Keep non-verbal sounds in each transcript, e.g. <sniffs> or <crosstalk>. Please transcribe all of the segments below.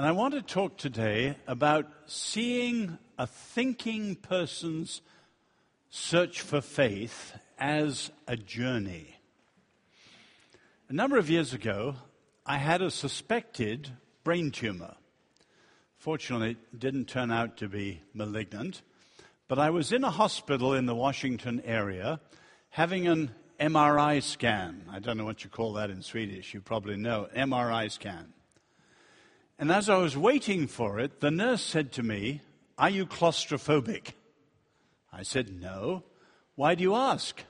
And I want to talk today about seeing a thinking person's search for faith as a journey. A number of years ago, I had a suspected brain tumor. Fortunately, it didn't turn out to be malignant, but I was in a hospital in the Washington area having an MRI scan. I don't know what you call that in Swedish, you probably know. MRI scan. And as I was waiting for it, the nurse said to me, Are you claustrophobic? I said, No. Why do you ask?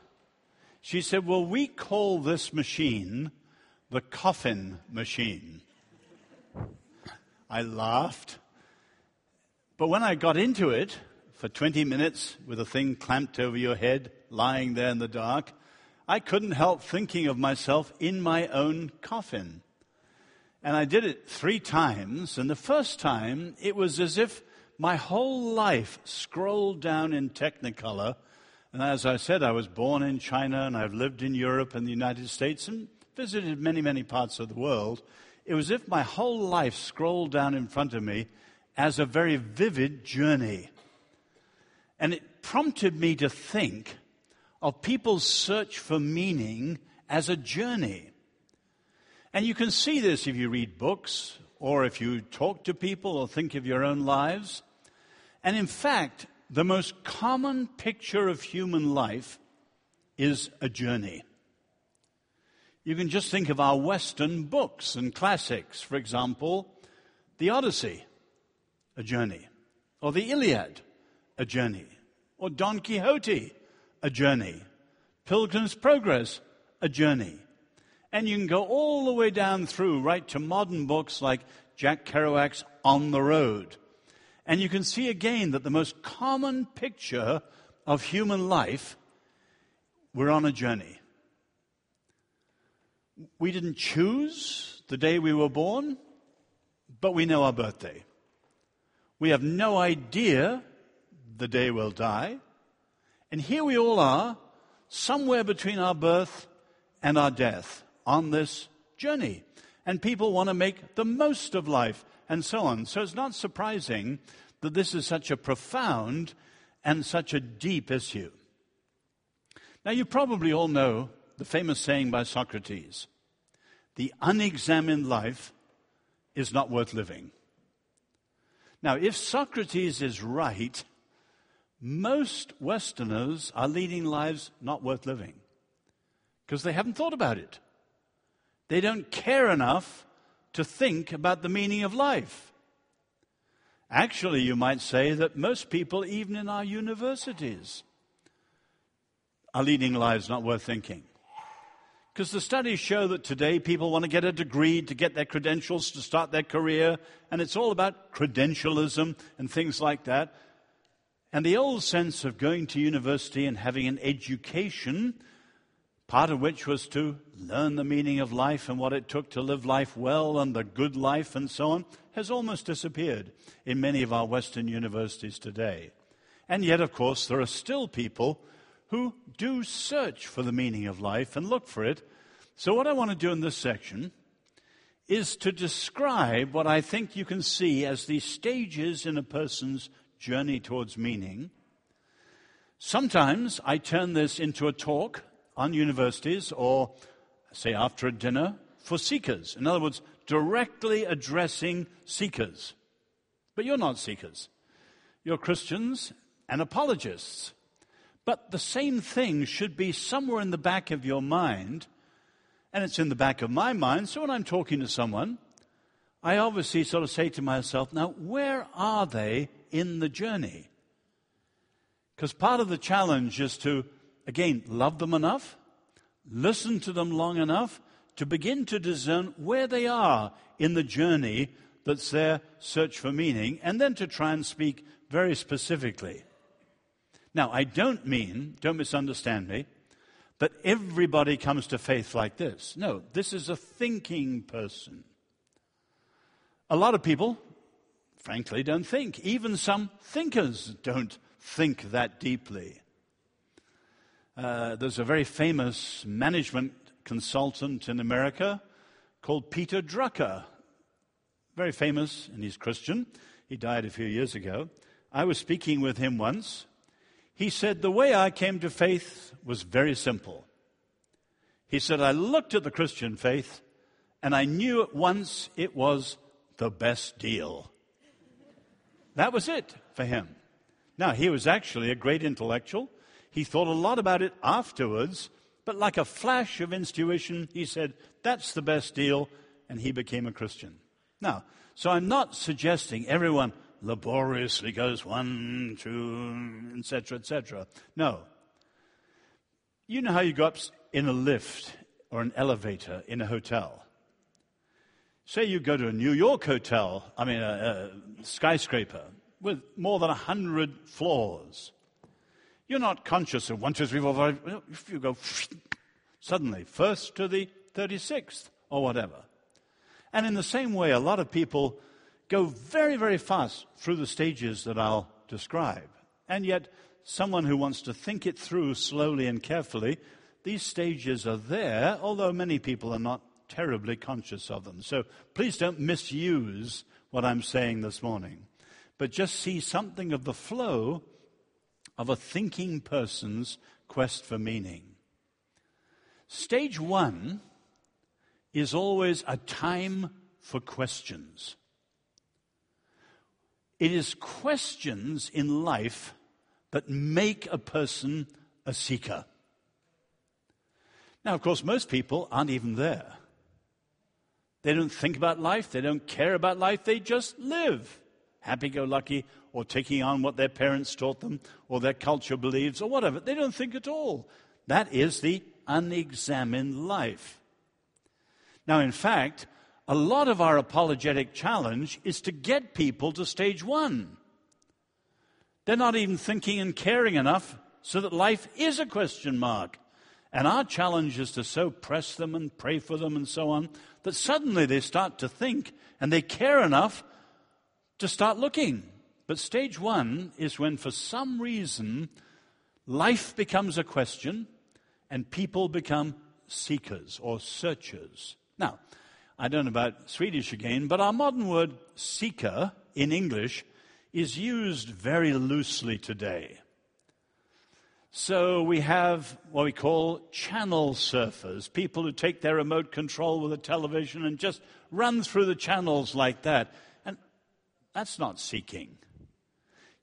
She said, Well, we call this machine the coffin machine. I laughed. But when I got into it for 20 minutes with a thing clamped over your head, lying there in the dark, I couldn't help thinking of myself in my own coffin. And I did it three times, and the first time it was as if my whole life scrolled down in Technicolor. And as I said, I was born in China and I've lived in Europe and the United States and visited many, many parts of the world. It was as if my whole life scrolled down in front of me as a very vivid journey. And it prompted me to think of people's search for meaning as a journey. And you can see this if you read books or if you talk to people or think of your own lives. And in fact, the most common picture of human life is a journey. You can just think of our Western books and classics. For example, the Odyssey, a journey, or the Iliad, a journey, or Don Quixote, a journey. Pilgrim's Progress, a journey. And you can go all the way down through, right to modern books like Jack Kerouac's On the Road. And you can see again that the most common picture of human life, we're on a journey. We didn't choose the day we were born, but we know our birthday. We have no idea the day we'll die. And here we all are, somewhere between our birth and our death, on this journey. And people want to make the most of life and so on. So it's not surprising that this is such a profound and such a deep issue. Now, you probably all know the famous saying by Socrates the unexamined life is not worth living. Now, if Socrates is right, most Westerners are leading lives not worth living because they haven't thought about it. They don't care enough to think about the meaning of life. Actually, you might say that most people, even in our universities, are leading lives not worth thinking. Because the studies show that today people want to get a degree to get their credentials to start their career, and it's all about credentialism and things like that. And the old sense of going to university and having an education, part of which was to learn the meaning of life and what it took to live life well and the good life and so on, has almost disappeared in many of our Western universities today. And yet, of course, there are still people who do search for the meaning of life and look for it. So, what I want to do in this section is to describe what I think you can see as the stages in a person's journey towards meaning. Sometimes I turn this into a talk on universities or, say, after a dinner for seekers. In other words, directly addressing seekers. But you're not seekers. You're Christians and apologists. But the same thing should be somewhere in the back of your mind, and it's in the back of my mind. So when I'm talking to someone, I obviously sort of say to myself, now, where are they in the journey. Because part of the challenge is to, again, love them enough, listen to them long enough to begin to discern where they are in the journey that's their search for meaning, and then to try and speak very specifically. Now, I don't mean, don't misunderstand me, that everybody comes to faith like this. No, this is a thinking person. A lot of people frankly don't think. Even some thinkers don't think that deeply. Uh, there's a very famous management consultant in America called Peter Drucker. very famous and he's Christian. He died a few years ago. I was speaking with him once. He said, The way I came to faith was very simple. He said, I looked at the Christian faith and I knew at once it was the best deal. That was it for him. Now, he was actually a great intellectual. He thought a lot about it afterwards, but like a flash of intuition, he said, That's the best deal, and he became a Christian. Now, so I'm not suggesting everyone laboriously goes one, two, etc., etc. No. You know how you go up in a lift or an elevator in a hotel. Say you go to a New York hotel, I mean a, a skyscraper with more than a hundred floors. You're not conscious of one, two, three, four, five. If you go <sniffs> suddenly, first to the 36th or whatever. And in the same way, a lot of people go very, very fast through the stages that I'll describe. And yet, someone who wants to think it through slowly and carefully, these stages are there, although many people are not terribly conscious of them. So please don't misuse what I'm saying this morning, but just see something of the flow of a thinking person's quest for meaning. Stage one is always a time for questions. It is questions in life that make a person a seeker. Now, of course, most people aren't even there. They don't think about life, they don't care about life, they just live happy go lucky, or taking on what their parents taught them, or their culture believes, or whatever. They don't think at all. That is the unexamined life. Now, in fact, a lot of our apologetic challenge is to get people to stage one. They're not even thinking and caring enough so that life is a question mark. And our challenge is to so press them and pray for them and so on that suddenly they start to think and they care enough to start looking. But stage one is when, for some reason, life becomes a question and people become seekers or searchers. Now, I don't know about Swedish again, but our modern word seeker in English is used very loosely today. So we have what we call channel surfers, people who take their remote control with a television and just run through the channels like that. And that's not seeking.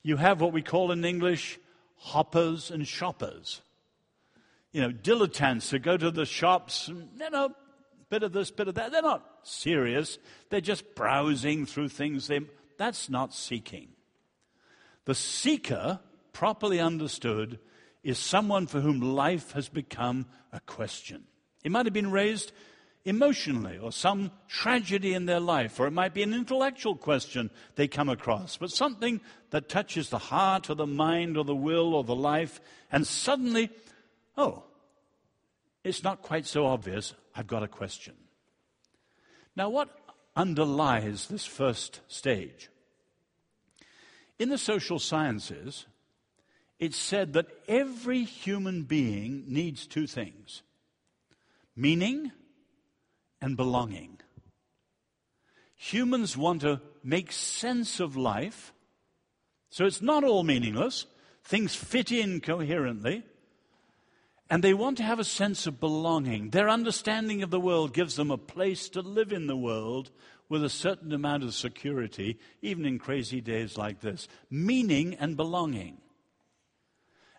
You have what we call in English hoppers and shoppers. You know, dilettantes who go to the shops and, you know, bit of this, bit of that. They're not serious. They're just browsing through things. They, that's not seeking. The seeker, properly understood, is someone for whom life has become a question. It might have been raised emotionally or some tragedy in their life, or it might be an intellectual question they come across, but something that touches the heart or the mind or the will or the life, and suddenly, oh, it's not quite so obvious. I've got a question. Now, what underlies this first stage? In the social sciences, it's said that every human being needs two things meaning and belonging. Humans want to make sense of life, so it's not all meaningless. Things fit in coherently. And they want to have a sense of belonging. Their understanding of the world gives them a place to live in the world with a certain amount of security, even in crazy days like this. Meaning and belonging.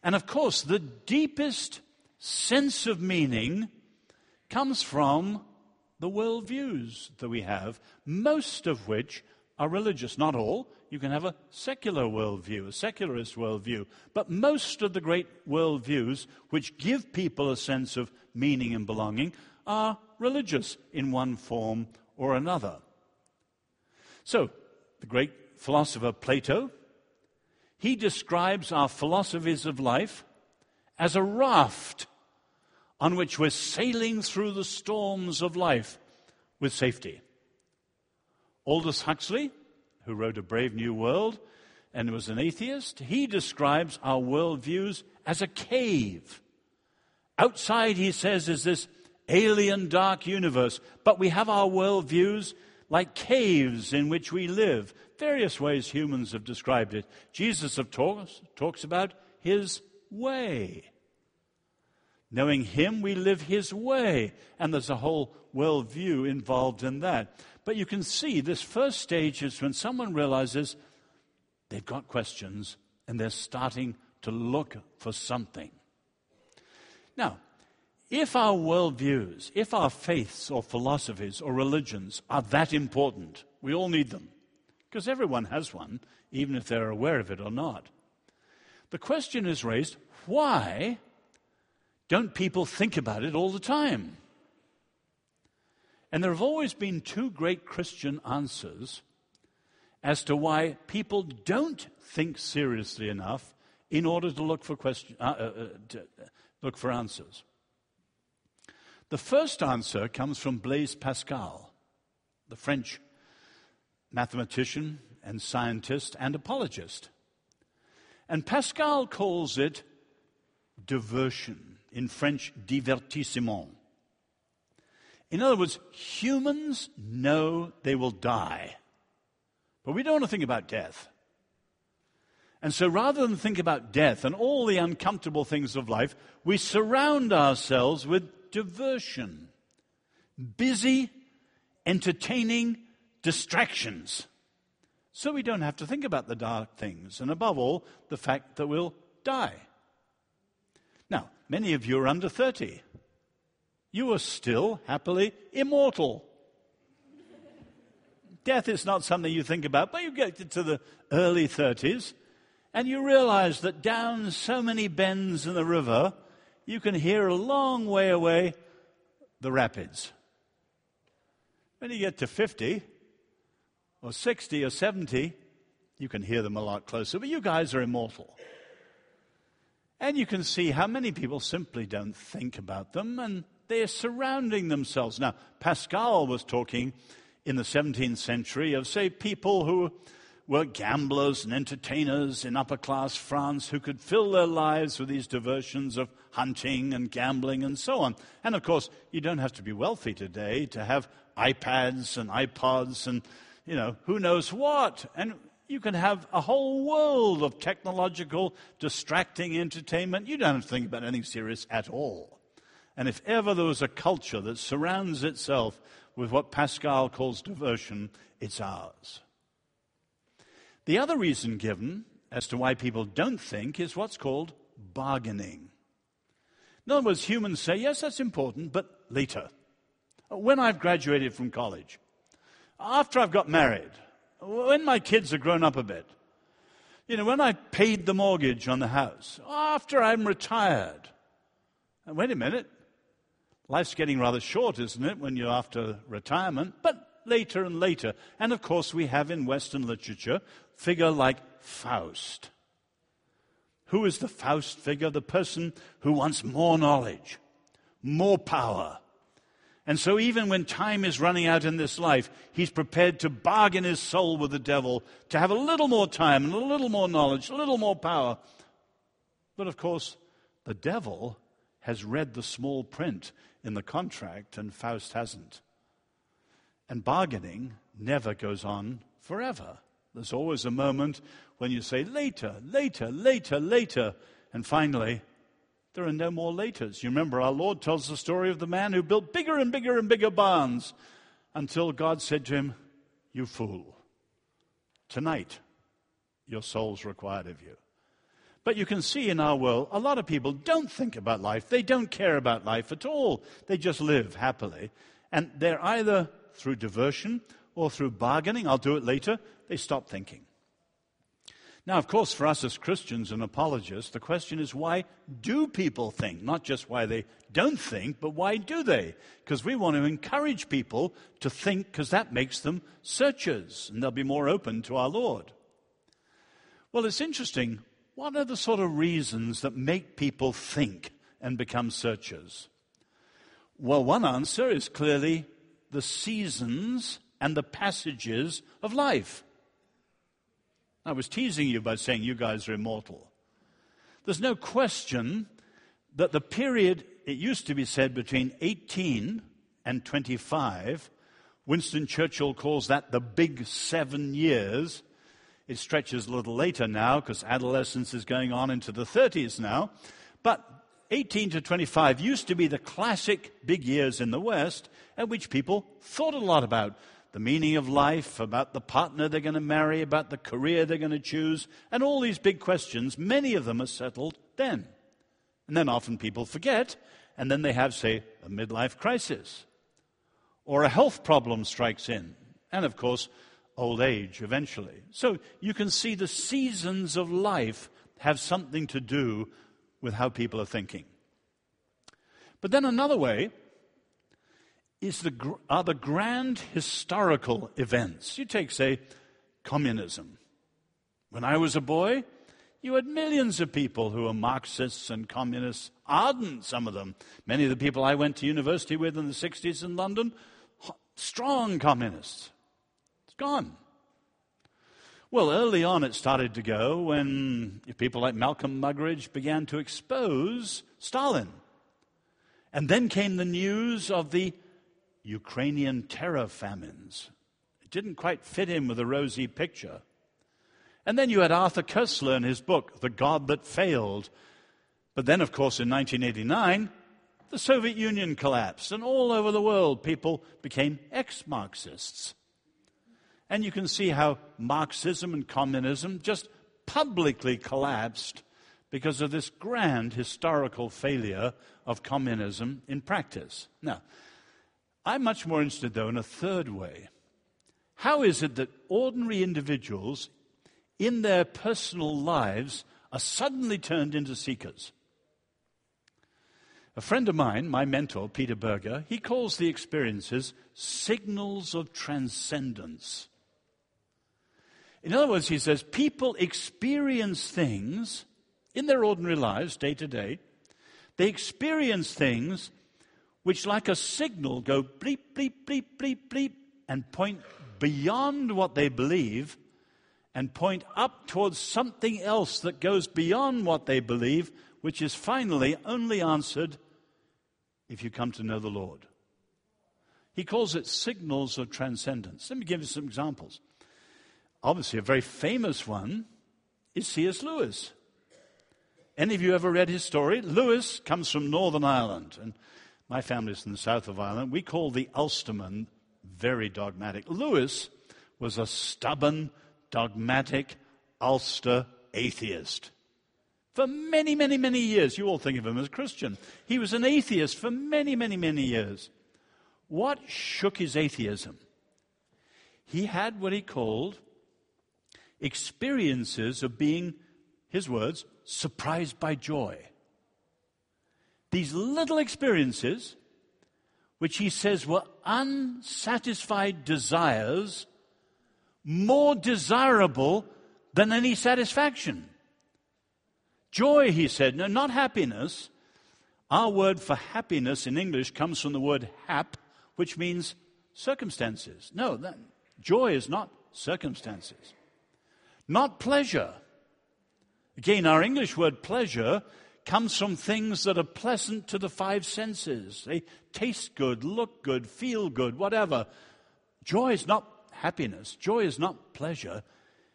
And of course, the deepest sense of meaning comes from the worldviews that we have, most of which are religious. Not all. You can have a secular worldview, a secularist worldview. But most of the great worldviews, which give people a sense of meaning and belonging, are religious in one form or another. So, the great philosopher Plato, he describes our philosophies of life as a raft on which we're sailing through the storms of life with safety. Aldous Huxley, who wrote A Brave New World and was an atheist, he describes our worldviews as a cave. Outside, he says, is this alien dark universe, but we have our worldviews like caves in which we live. Various ways humans have described it. Jesus, of course, talks about his way. Knowing him, we live his way. And there's a whole worldview involved in that. But you can see this first stage is when someone realizes they've got questions and they're starting to look for something. Now, if our worldviews, if our faiths or philosophies or religions are that important, we all need them, because everyone has one, even if they're aware of it or not. The question is raised why don't people think about it all the time? And there have always been two great Christian answers as to why people don't think seriously enough in order to look for, question, uh, uh, uh to look for answers. The first answer comes from Blaise Pascal, the French mathematician and scientist and apologist. And Pascal calls it diversion, in French, divertissement. In other words, humans know they will die, but we don't want to think about death. And so rather than think about death and all the uncomfortable things of life, we surround ourselves with diversion, busy, entertaining distractions. So we don't have to think about the dark things, and above all, the fact that we'll die. Now, many of you are under 30. You are still happily immortal. Death is not something you think about, but you get to the early 30s and you realize that down so many bends in the river, you can hear a long way away the rapids. When you get to 50 or 60 or 70, you can hear them a lot closer, but you guys are immortal. And you can see how many people simply don't think about them and they're surrounding themselves. Now, Pascal was talking in the 17th century of, say, people who were gamblers and entertainers in upper class France who could fill their lives with these diversions of hunting and gambling and so on. And of course, you don't have to be wealthy today to have iPads and iPods and, you know, who knows what. And you can have a whole world of technological, distracting entertainment. You don't have to think about anything serious at all. And if ever there was a culture that surrounds itself with what Pascal calls diversion, it's ours. The other reason given as to why people don't think is what's called bargaining. In other words, humans say, yes, that's important, but later. When I've graduated from college, after I've got married, when my kids are grown up a bit, you know, when I paid the mortgage on the house, after I'm retired. And wait a minute, life's getting rather short, isn't it, when you're after retirement? But later and later. And of course, we have in Western literature figure like Faust. Who is the Faust figure? The person who wants more knowledge, more power. And so, even when time is running out in this life, he's prepared to bargain his soul with the devil to have a little more time and a little more knowledge, a little more power. But of course, the devil has read the small print in the contract, and Faust hasn't. And bargaining never goes on forever. There's always a moment when you say later, later, later, later, and finally, there are no more laters. You remember our Lord tells the story of the man who built bigger and bigger and bigger barns until God said to him, You fool, tonight your soul's required of you. But you can see in our world, a lot of people don't think about life. They don't care about life at all. They just live happily. And they're either through diversion or through bargaining, I'll do it later, they stop thinking. Now, of course, for us as Christians and apologists, the question is why do people think? Not just why they don't think, but why do they? Because we want to encourage people to think because that makes them searchers and they'll be more open to our Lord. Well, it's interesting. What are the sort of reasons that make people think and become searchers? Well, one answer is clearly the seasons and the passages of life. I was teasing you by saying you guys are immortal. There's no question that the period, it used to be said, between 18 and 25 Winston Churchill calls that the big seven years. It stretches a little later now because adolescence is going on into the 30s now. But 18 to 25 used to be the classic big years in the West at which people thought a lot about the meaning of life, about the partner they're going to marry, about the career they're going to choose, and all these big questions. Many of them are settled then. And then often people forget, and then they have, say, a midlife crisis, or a health problem strikes in, and of course, old age eventually. So you can see the seasons of life have something to do with how people are thinking. But then another way is the, are the grand historical events. You take, say, communism. When I was a boy, you had millions of people who were Marxists and communists, ardent, some of them. Many of the people I went to university with in the 60s in London, strong communists. It's gone. Well, early on it started to go when people like Malcolm Muggeridge began to expose Stalin. And then came the news of the Ukrainian terror famines. It didn't quite fit in with a rosy picture. And then you had Arthur Koestler in his book, The God That Failed. But then, of course, in 1989, the Soviet Union collapsed, and all over the world, people became ex Marxists. And you can see how Marxism and communism just publicly collapsed because of this grand historical failure of communism in practice. Now, I'm much more interested, though, in a third way. How is it that ordinary individuals in their personal lives are suddenly turned into seekers? A friend of mine, my mentor, Peter Berger, he calls the experiences signals of transcendence. In other words, he says people experience things in their ordinary lives, day to day. They experience things which, like a signal, go bleep, bleep, bleep, bleep, bleep, and point beyond what they believe and point up towards something else that goes beyond what they believe, which is finally only answered if you come to know the Lord. He calls it signals of transcendence. Let me give you some examples. Obviously, a very famous one is C.S. Lewis. Any of you ever read his story? Lewis comes from Northern Ireland, and my family's from the south of Ireland. We call the Ulstermen very dogmatic. Lewis was a stubborn, dogmatic Ulster atheist. For many, many, many years, you all think of him as a Christian. He was an atheist for many, many, many years. What shook his atheism? He had what he called experiences of being, his words, surprised by joy. These little experiences, which he says were unsatisfied desires, more desirable than any satisfaction. Joy, he said, no, not happiness. Our word for happiness in English comes from the word hap, which means circumstances. No, that, joy is not circumstances not pleasure. Again, our English word pleasure comes from things that are pleasant to the five senses. They taste good, look good, feel good, whatever. Joy is not happiness. Joy is not pleasure.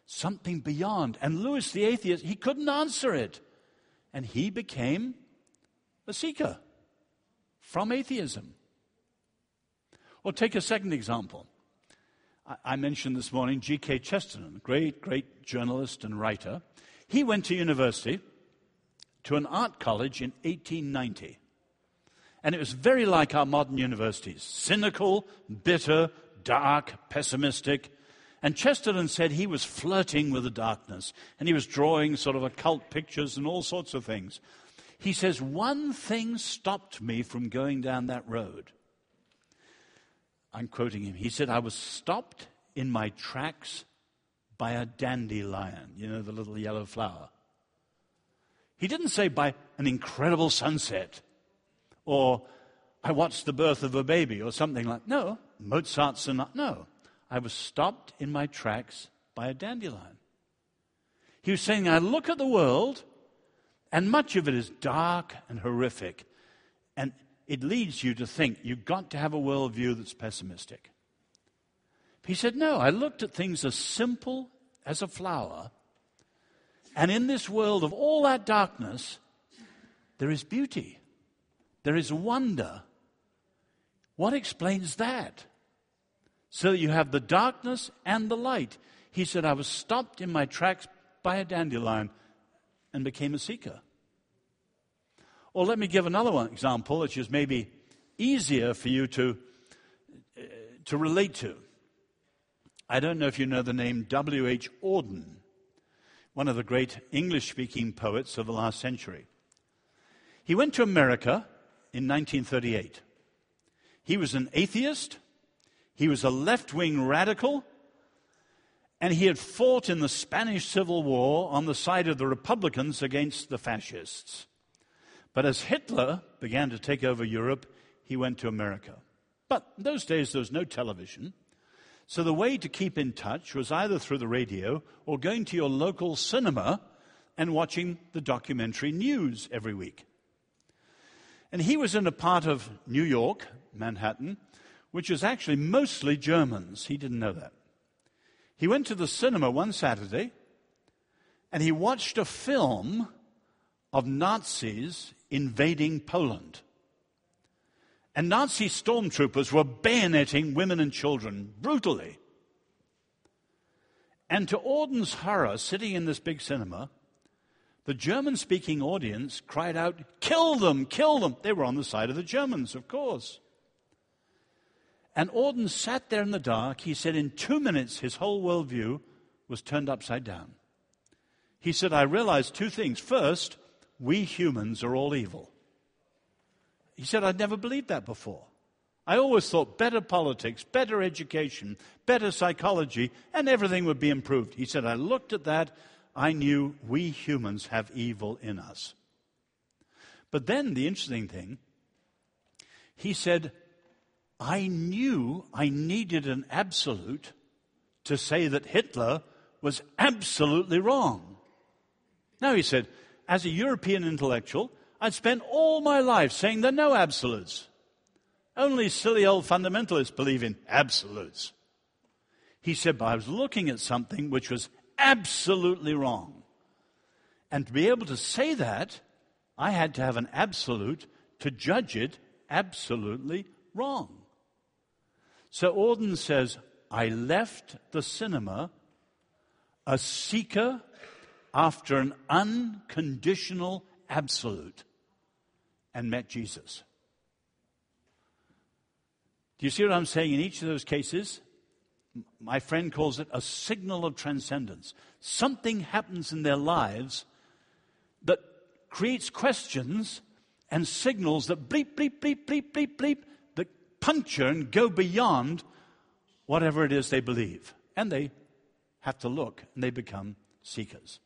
Something beyond. And Lewis the atheist, he couldn't answer it. And he became a seeker from atheism. Or take a second example. I mentioned this morning G.K. Chesterton, great, great journalist and writer. He went to university, to an art college in 1890. And it was very like our modern universities cynical, bitter, dark, pessimistic. And Chesterton said he was flirting with the darkness and he was drawing sort of occult pictures and all sorts of things. He says, One thing stopped me from going down that road. I'm quoting him. He said, I was stopped in my tracks by a dandelion, you know, the little yellow flower. He didn't say by an incredible sunset or I watched the birth of a baby or something like no, Mozart's sonata. No, I was stopped in my tracks by a dandelion. He was saying, I look at the world, and much of it is dark and horrific. And it leads you to think you've got to have a worldview that's pessimistic. He said, No, I looked at things as simple as a flower. And in this world of all that darkness, there is beauty, there is wonder. What explains that? So you have the darkness and the light. He said, I was stopped in my tracks by a dandelion and became a seeker. Or let me give another one example, which is maybe easier for you to, uh, to relate to. I don't know if you know the name W.H. Auden, one of the great English speaking poets of the last century. He went to America in 1938. He was an atheist, he was a left wing radical, and he had fought in the Spanish Civil War on the side of the Republicans against the fascists. But as Hitler began to take over Europe, he went to America. But in those days, there was no television. So the way to keep in touch was either through the radio or going to your local cinema and watching the documentary news every week. And he was in a part of New York, Manhattan, which is actually mostly Germans. He didn't know that. He went to the cinema one Saturday and he watched a film of Nazis invading Poland. And Nazi stormtroopers were bayoneting women and children brutally. And to Auden's horror, sitting in this big cinema, the German speaking audience cried out, Kill them, kill them. They were on the side of the Germans, of course. And Auden sat there in the dark. He said, in two minutes, his whole worldview was turned upside down. He said, I realized two things. First, we humans are all evil. He said, I'd never believed that before. I always thought better politics, better education, better psychology, and everything would be improved. He said, I looked at that, I knew we humans have evil in us. But then the interesting thing, he said, I knew I needed an absolute to say that Hitler was absolutely wrong. Now, he said, as a European intellectual, I'd spent all my life saying there are no absolutes. Only silly old fundamentalists believe in absolutes. He said, but I was looking at something which was absolutely wrong. And to be able to say that, I had to have an absolute to judge it absolutely wrong. So Auden says, I left the cinema a seeker after an unconditional absolute and met Jesus. Do you see what I'm saying? In each of those cases, my friend calls it a signal of transcendence. Something happens in their lives that creates questions and signals that bleep, bleep, bleep, bleep, bleep, bleep, that puncture and go beyond whatever it is they believe. And they have to look and they become seekers.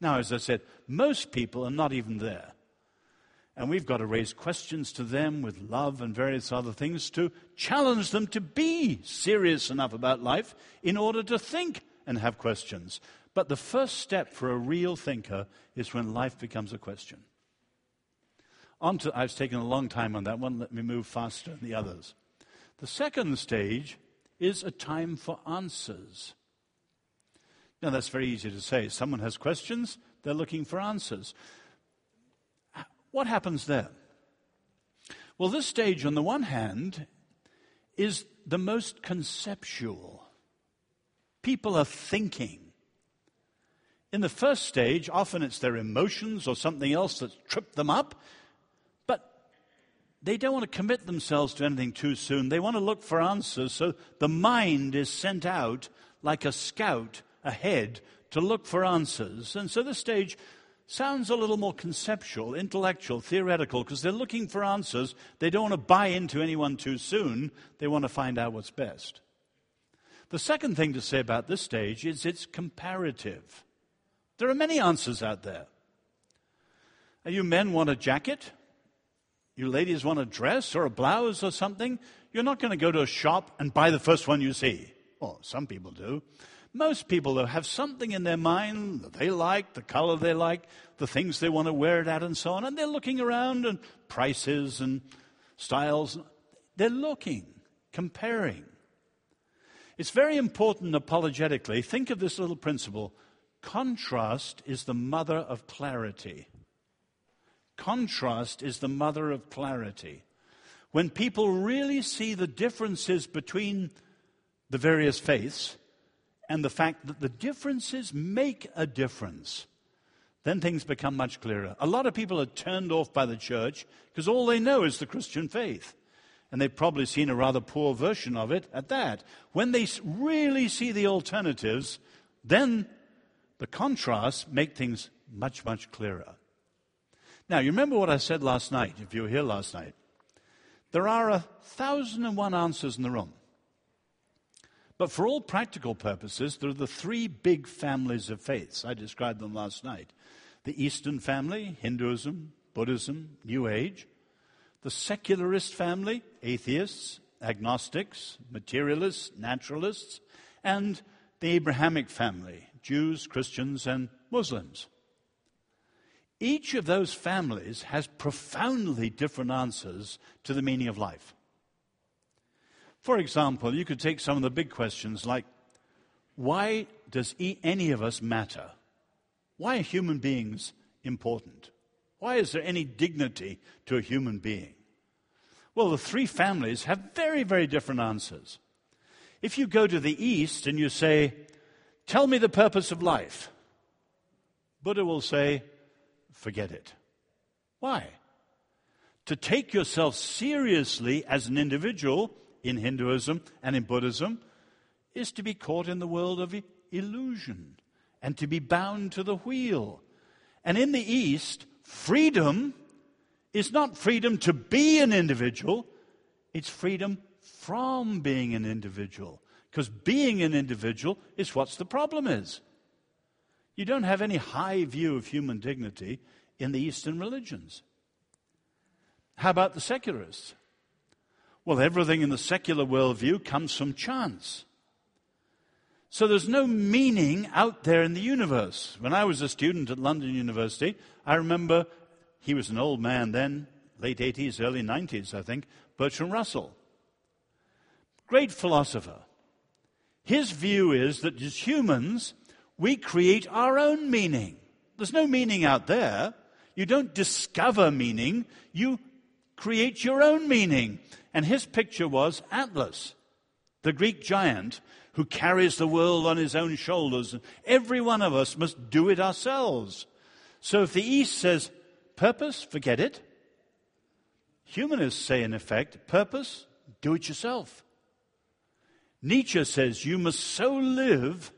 Now, as I said, most people are not even there. And we've got to raise questions to them with love and various other things to challenge them to be serious enough about life in order to think and have questions. But the first step for a real thinker is when life becomes a question. On to, I've taken a long time on that one. Let me move faster than the others. The second stage is a time for answers. Now, that's very easy to say. Someone has questions, they're looking for answers. What happens there? Well, this stage, on the one hand, is the most conceptual. People are thinking. In the first stage, often it's their emotions or something else that's tripped them up, but they don't want to commit themselves to anything too soon. They want to look for answers, so the mind is sent out like a scout ahead to look for answers. And so this stage sounds a little more conceptual, intellectual, theoretical, because they're looking for answers. They don't want to buy into anyone too soon. They want to find out what's best. The second thing to say about this stage is it's comparative. There are many answers out there. You men want a jacket? You ladies want a dress or a blouse or something? You're not going to go to a shop and buy the first one you see. Well, some people do. Most people, though, have something in their mind that they like, the color they like, the things they want to wear it at, and so on. And they're looking around and prices and styles. They're looking, comparing. It's very important apologetically. Think of this little principle contrast is the mother of clarity. Contrast is the mother of clarity. When people really see the differences between the various faiths and the fact that the differences make a difference, then things become much clearer. A lot of people are turned off by the church because all they know is the Christian faith. And they've probably seen a rather poor version of it at that. When they really see the alternatives, then the contrasts make things much, much clearer. Now, you remember what I said last night, if you were here last night. There are a thousand and one answers in the room. But for all practical purposes, there are the three big families of faiths. I described them last night the Eastern family, Hinduism, Buddhism, New Age, the secularist family, atheists, agnostics, materialists, naturalists, and the Abrahamic family, Jews, Christians, and Muslims. Each of those families has profoundly different answers to the meaning of life. For example, you could take some of the big questions like why does any of us matter? Why are human beings important? Why is there any dignity to a human being? Well, the three families have very, very different answers. If you go to the East and you say, Tell me the purpose of life, Buddha will say, Forget it. Why? To take yourself seriously as an individual in Hinduism and in Buddhism is to be caught in the world of illusion and to be bound to the wheel. And in the East, freedom is not freedom to be an individual, it's freedom from being an individual. Because being an individual is what's the problem is. You don't have any high view of human dignity in the Eastern religions. How about the secularists? Well, everything in the secular worldview comes from chance. So there's no meaning out there in the universe. When I was a student at London University, I remember he was an old man then, late 80s, early 90s, I think, Bertrand Russell. Great philosopher. His view is that as humans, we create our own meaning. There's no meaning out there. You don't discover meaning, you create your own meaning. And his picture was Atlas, the Greek giant who carries the world on his own shoulders. Every one of us must do it ourselves. So if the East says, purpose, forget it. Humanists say, in effect, purpose, do it yourself. Nietzsche says, you must so live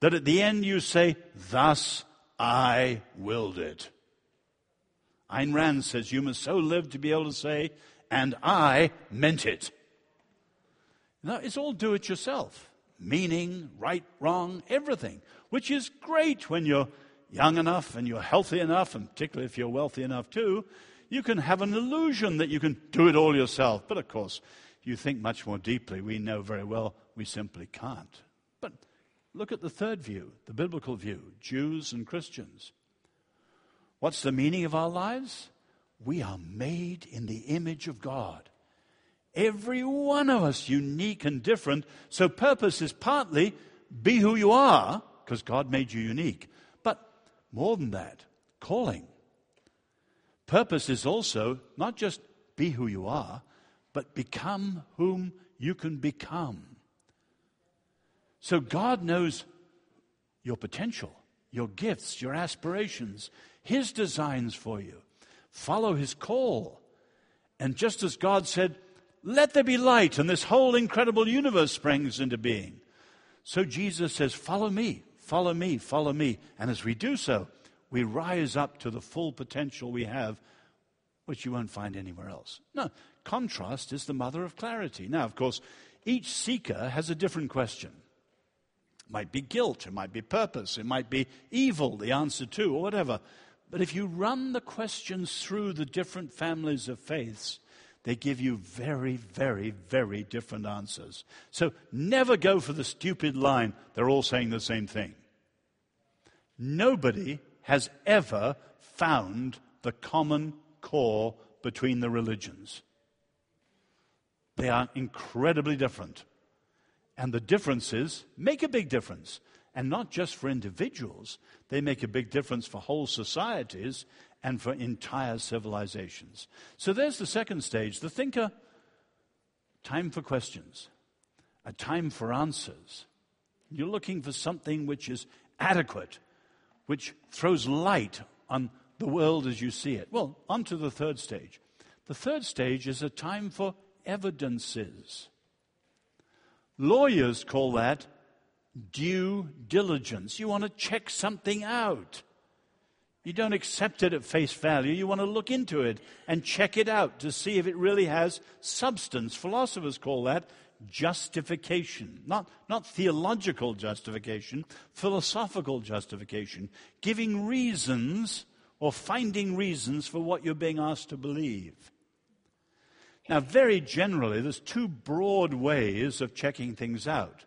that at the end you say, thus I willed it. Ayn Rand says, you must so live to be able to say, and I meant it. Now, it's all do it yourself. Meaning, right, wrong, everything, which is great when you're young enough and you're healthy enough, and particularly if you're wealthy enough too. You can have an illusion that you can do it all yourself. But of course, you think much more deeply. We know very well we simply can't. But look at the third view, the biblical view Jews and Christians. What's the meaning of our lives? We are made in the image of God. Every one of us unique and different. So purpose is partly be who you are, because God made you unique. But more than that, calling. Purpose is also not just be who you are, but become whom you can become. So God knows your potential, your gifts, your aspirations, His designs for you follow his call. And just as God said, let there be light, and this whole incredible universe springs into being. So Jesus says, Follow me, follow me, follow me. And as we do so, we rise up to the full potential we have, which you won't find anywhere else. No, contrast is the mother of clarity. Now, of course, each seeker has a different question. It might be guilt, it might be purpose, it might be evil, the answer to, or whatever. But if you run the questions through the different families of faiths, they give you very, very, very different answers. So never go for the stupid line, they're all saying the same thing. Nobody has ever found the common core between the religions. They are incredibly different. And the differences make a big difference. And not just for individuals, they make a big difference for whole societies and for entire civilizations. So there's the second stage. The thinker, time for questions, a time for answers. You're looking for something which is adequate, which throws light on the world as you see it. Well, on to the third stage. The third stage is a time for evidences. Lawyers call that due diligence. You want to check something out. You don't accept it at face value. You want to look into it and check it out to see if it really has substance. Philosophers call that justification. Not, not theological justification, philosophical justification. Giving reasons or finding reasons for what you're being asked to believe. Now, very generally, there's two broad ways of checking things out.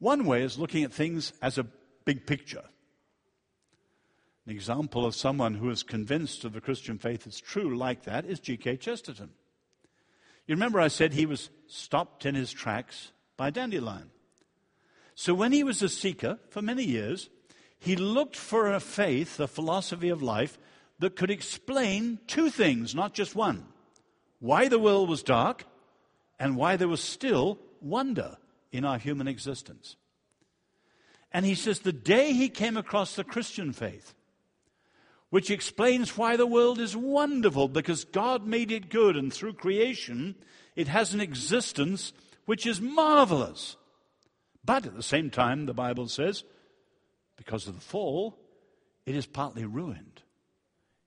One way is looking at things as a big picture. An example of someone who is convinced of the Christian faith is true like that is G.K. Chesterton. You remember I said he was stopped in his tracks by dandelion. So when he was a seeker for many years, he looked for a faith, a philosophy of life that could explain two things, not just one. Why the world was dark and why there was still wonder in our human existence. And he says the day he came across the Christian faith, which explains why the world is wonderful because God made it good and through creation it has an existence which is marvelous. But at the same time, the Bible says, because of the fall, it is partly ruined.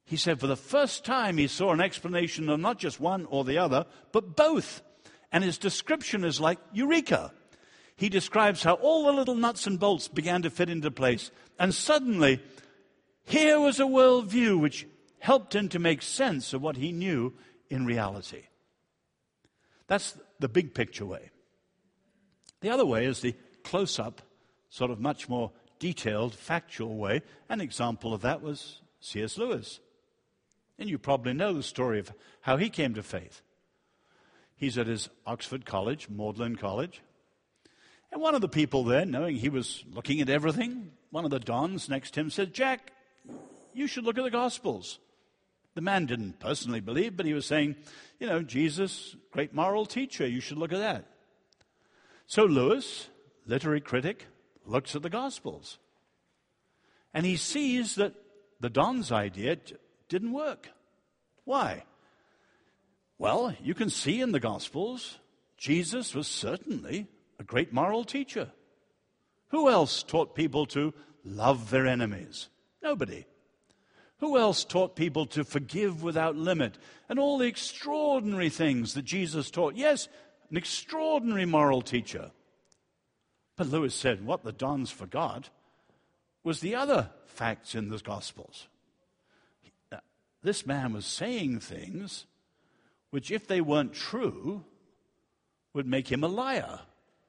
He said for the first time he saw an explanation of not just one or the other, but both. And his description is like Eureka he describes how all the little nuts and bolts began to fit into place. And suddenly, here was a worldview which helped him to make sense of what he knew in reality. That's the big picture way. The other way is the close up, sort of much more detailed, factual way. An example of that was C.S. Lewis. And you probably know the story of how he came to faith. He's at his Oxford College, Magdalen College. And one of the people there, knowing he was looking at everything, one of the dons next to him said, Jack, you should look at the Gospels. The man didn't personally believe, but he was saying, you know, Jesus, great moral teacher, you should look at that. So Lewis, literary critic, looks at the Gospels. And he sees that the Don's idea didn't work. Why? Well, you can see in the Gospels, Jesus was certainly a great moral teacher. Who else taught people to love their enemies? Nobody. Who else taught people to forgive without limit? And all the extraordinary things that Jesus taught. Yes, an extraordinary moral teacher. But Lewis said what the Dons forgot was the other facts in the Gospels. This man was saying things which, if they weren't true, would make him a liar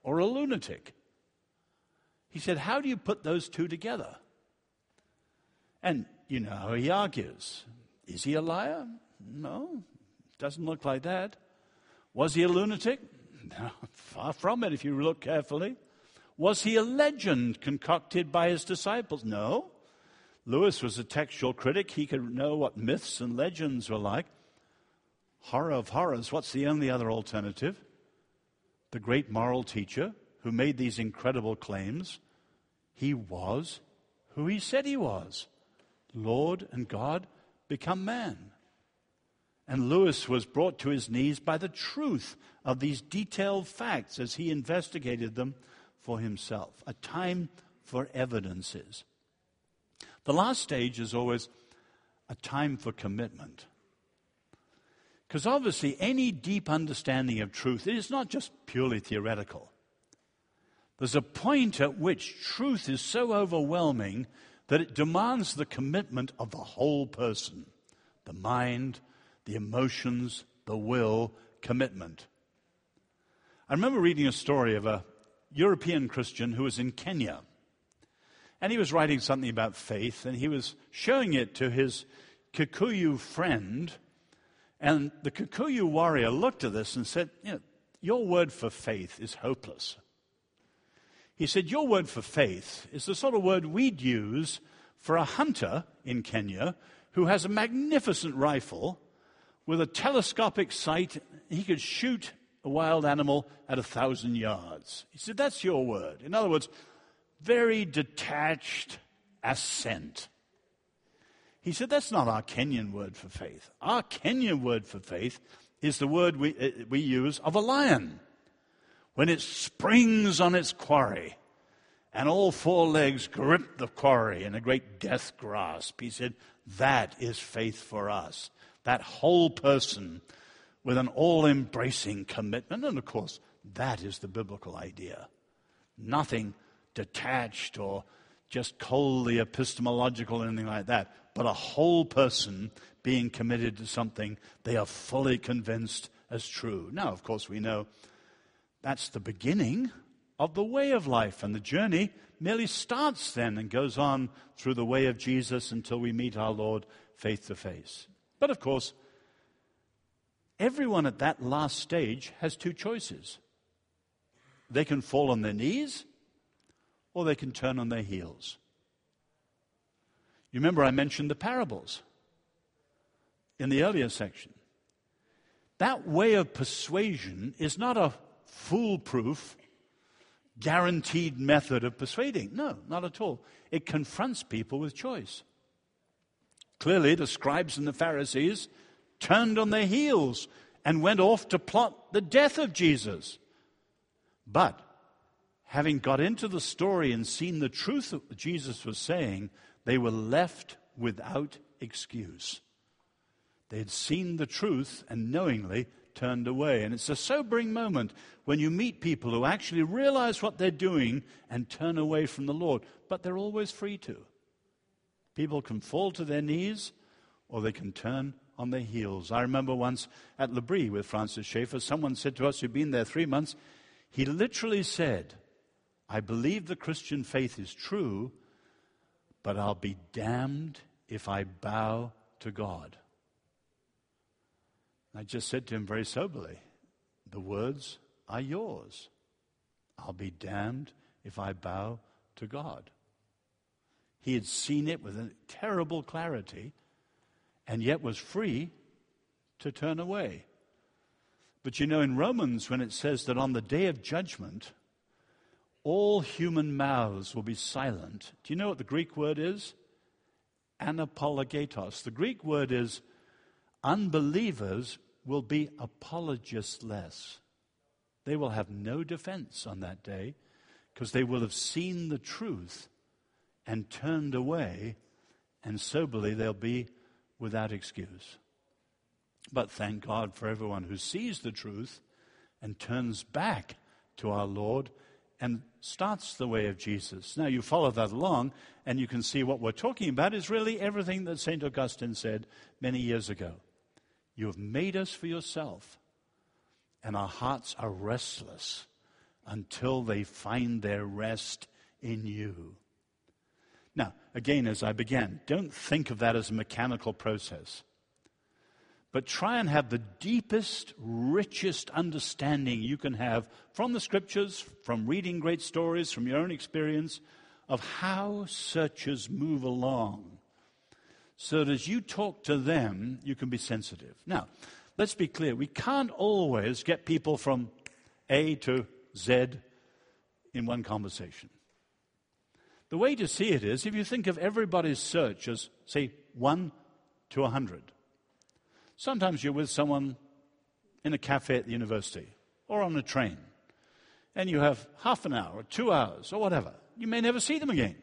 or a lunatic. He said, How do you put those two together? And you know how he argues. Is he a liar? No, doesn't look like that. Was he a lunatic? <laughs> No, far from it if you look carefully. Was he a legend concocted by his disciples? No. Lewis was a textual critic. He could know what myths and legends were like. Horror of horrors, what's the only other alternative? The great moral teacher who made these incredible claims, he was who he said he was Lord and God become man. And Lewis was brought to his knees by the truth of these detailed facts as he investigated them for himself. A time for evidences. The last stage is always a time for commitment. Because obviously, any deep understanding of truth is not just purely theoretical. There's a point at which truth is so overwhelming that it demands the commitment of the whole person the mind, the emotions, the will, commitment. I remember reading a story of a European Christian who was in Kenya. And he was writing something about faith, and he was showing it to his Kikuyu friend and the Kikuyu warrior looked at this and said, you know, Your word for faith is hopeless. He said, Your word for faith is the sort of word we'd use for a hunter in Kenya who has a magnificent rifle with a telescopic sight. He could shoot a wild animal at a thousand yards. He said, That's your word. In other words, very detached assent. He said, That's not our Kenyan word for faith. Our Kenyan word for faith is the word we, uh, we use of a lion when it springs on its quarry and all four legs grip the quarry in a great death grasp. He said, That is faith for us. That whole person with an all embracing commitment. And of course, that is the biblical idea. Nothing detached or just coldly epistemological or anything like that, but a whole person being committed to something they are fully convinced as true. Now, of course, we know that's the beginning of the way of life, and the journey merely starts then and goes on through the way of Jesus until we meet our Lord face to face. But of course, everyone at that last stage has two choices. They can fall on their knees or they can turn on their heels. You remember I mentioned the parables in the earlier section. That way of persuasion is not a foolproof, guaranteed method of persuading. No, not at all. It confronts people with choice. Clearly, the scribes and the Pharisees turned on their heels and went off to plot the death of Jesus. But having got into the story and seen the truth of what Jesus was saying, they were left without excuse. They had seen the truth and knowingly turned away. And it's a sobering moment when you meet people who actually realize what they're doing and turn away from the Lord. But they're always free to. People can fall to their knees or they can turn on their heels. I remember once at L'Abri with Francis Schaeffer, someone said to us who'd been there three months, he literally said, I believe the Christian faith is true, but I'll be damned if I bow to God. I just said to him very soberly, The words are yours. I'll be damned if I bow to God. He had seen it with a terrible clarity and yet was free to turn away. But you know, in Romans, when it says that on the day of judgment, all human mouths will be silent. Do you know what the Greek word is? Anapologetos. The Greek word is unbelievers will be apologistless. They will have no defense on that day because they will have seen the truth and turned away, and soberly they'll be without excuse. But thank God for everyone who sees the truth and turns back to our Lord and starts the way of Jesus. Now, you follow that along, and you can see what we're talking about is really everything that St. Augustine said many years ago. You have made us for yourself, and our hearts are restless until they find their rest in you. Now, again, as I began, don't think of that as a mechanical process but try and have the deepest, richest understanding you can have from the scriptures, from reading great stories, from your own experience of how searchers move along. So that as you talk to them, you can be sensitive. Now, let's be clear. We can't always get people from A to Z in one conversation. The way to see it is if you think of everybody's search as, say, 1 to a 100. Sometimes you're with someone in a cafe at the university or on a train, and you have half an hour or two hours or whatever. You may never see them again.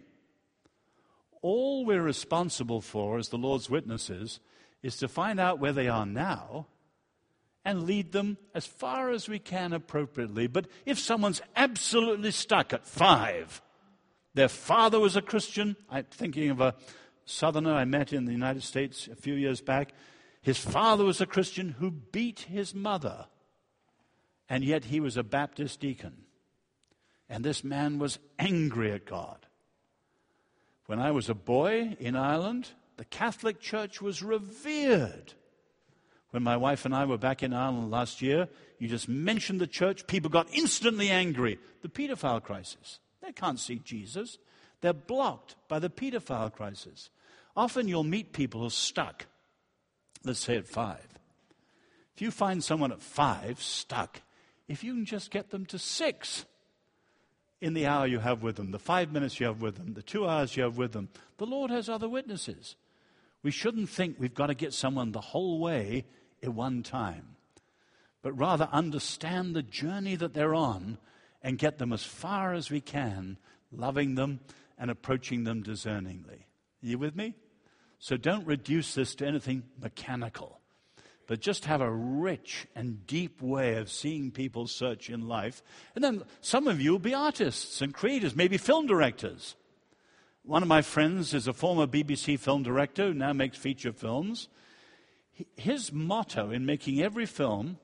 All we're responsible for as the Lord's witnesses is to find out where they are now and lead them as far as we can appropriately. But if someone's absolutely stuck at five, their father was a Christian, I'm thinking of a southerner I met in the United States a few years back. His father was a Christian who beat his mother, and yet he was a Baptist deacon. And this man was angry at God. When I was a boy in Ireland, the Catholic Church was revered. When my wife and I were back in Ireland last year, you just mentioned the church, people got instantly angry. The pedophile crisis. They can't see Jesus. They're blocked by the pedophile crisis. Often you'll meet people who are stuck, let's say at five. If you find someone at five stuck, if you can just get them to six in the hour you have with them, the five minutes you have with them, the two hours you have with them, the Lord has other witnesses. We shouldn't think we've got to get someone the whole way at one time, but rather understand the journey that they're on and get them as far as we can, loving them and approaching them discerningly. Are you with me? So don't reduce this to anything mechanical, but just have a rich and deep way of seeing people search in life. And then some of you will be artists and creators, maybe film directors. One of my friends is a former BBC film director who now makes feature films. His motto in making every film,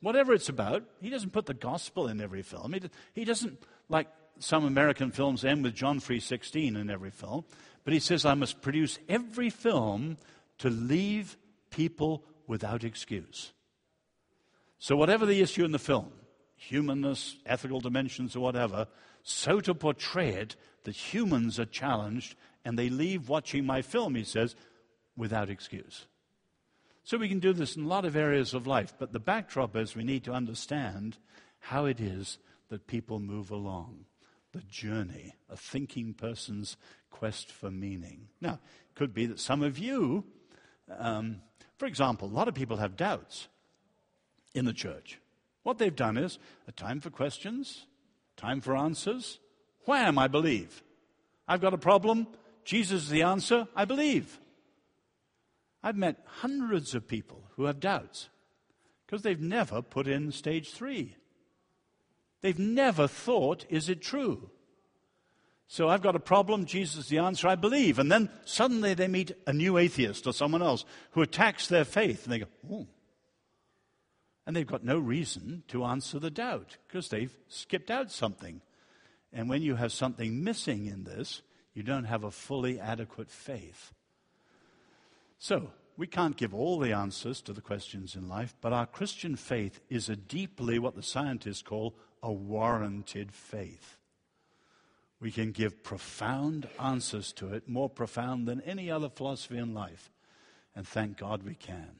whatever it's about, he doesn't put the gospel in every film. He, he doesn't, like some American films end with John 3.16 in every film, but he says, I must produce every film to leave people without excuse. So, whatever the issue in the film, humanness, ethical dimensions, or whatever, so to portray it that humans are challenged and they leave watching my film, he says, without excuse. So we can do this in a lot of areas of life, but the backdrop is we need to understand how it is that people move along the journey, a thinking person's quest for meaning. Now, it could be that some of you, um, for example, a lot of people have doubts in the church. What they've done is a time for questions, time for answers. Wham, I believe. I've got a problem. Jesus is the answer. I believe. I've met hundreds of people who have doubts because they've never put in stage three. They've never thought, is it true? So I've got a problem, Jesus is the answer, I believe. And then suddenly they meet a new atheist or someone else who attacks their faith, and they go, oh. And they've got no reason to answer the doubt because they've skipped out something. And when you have something missing in this, you don't have a fully adequate faith. So, we can't give all the answers to the questions in life, but our Christian faith is a deeply what the scientists call a warranted faith. We can give profound answers to it, more profound than any other philosophy in life. And thank God we can.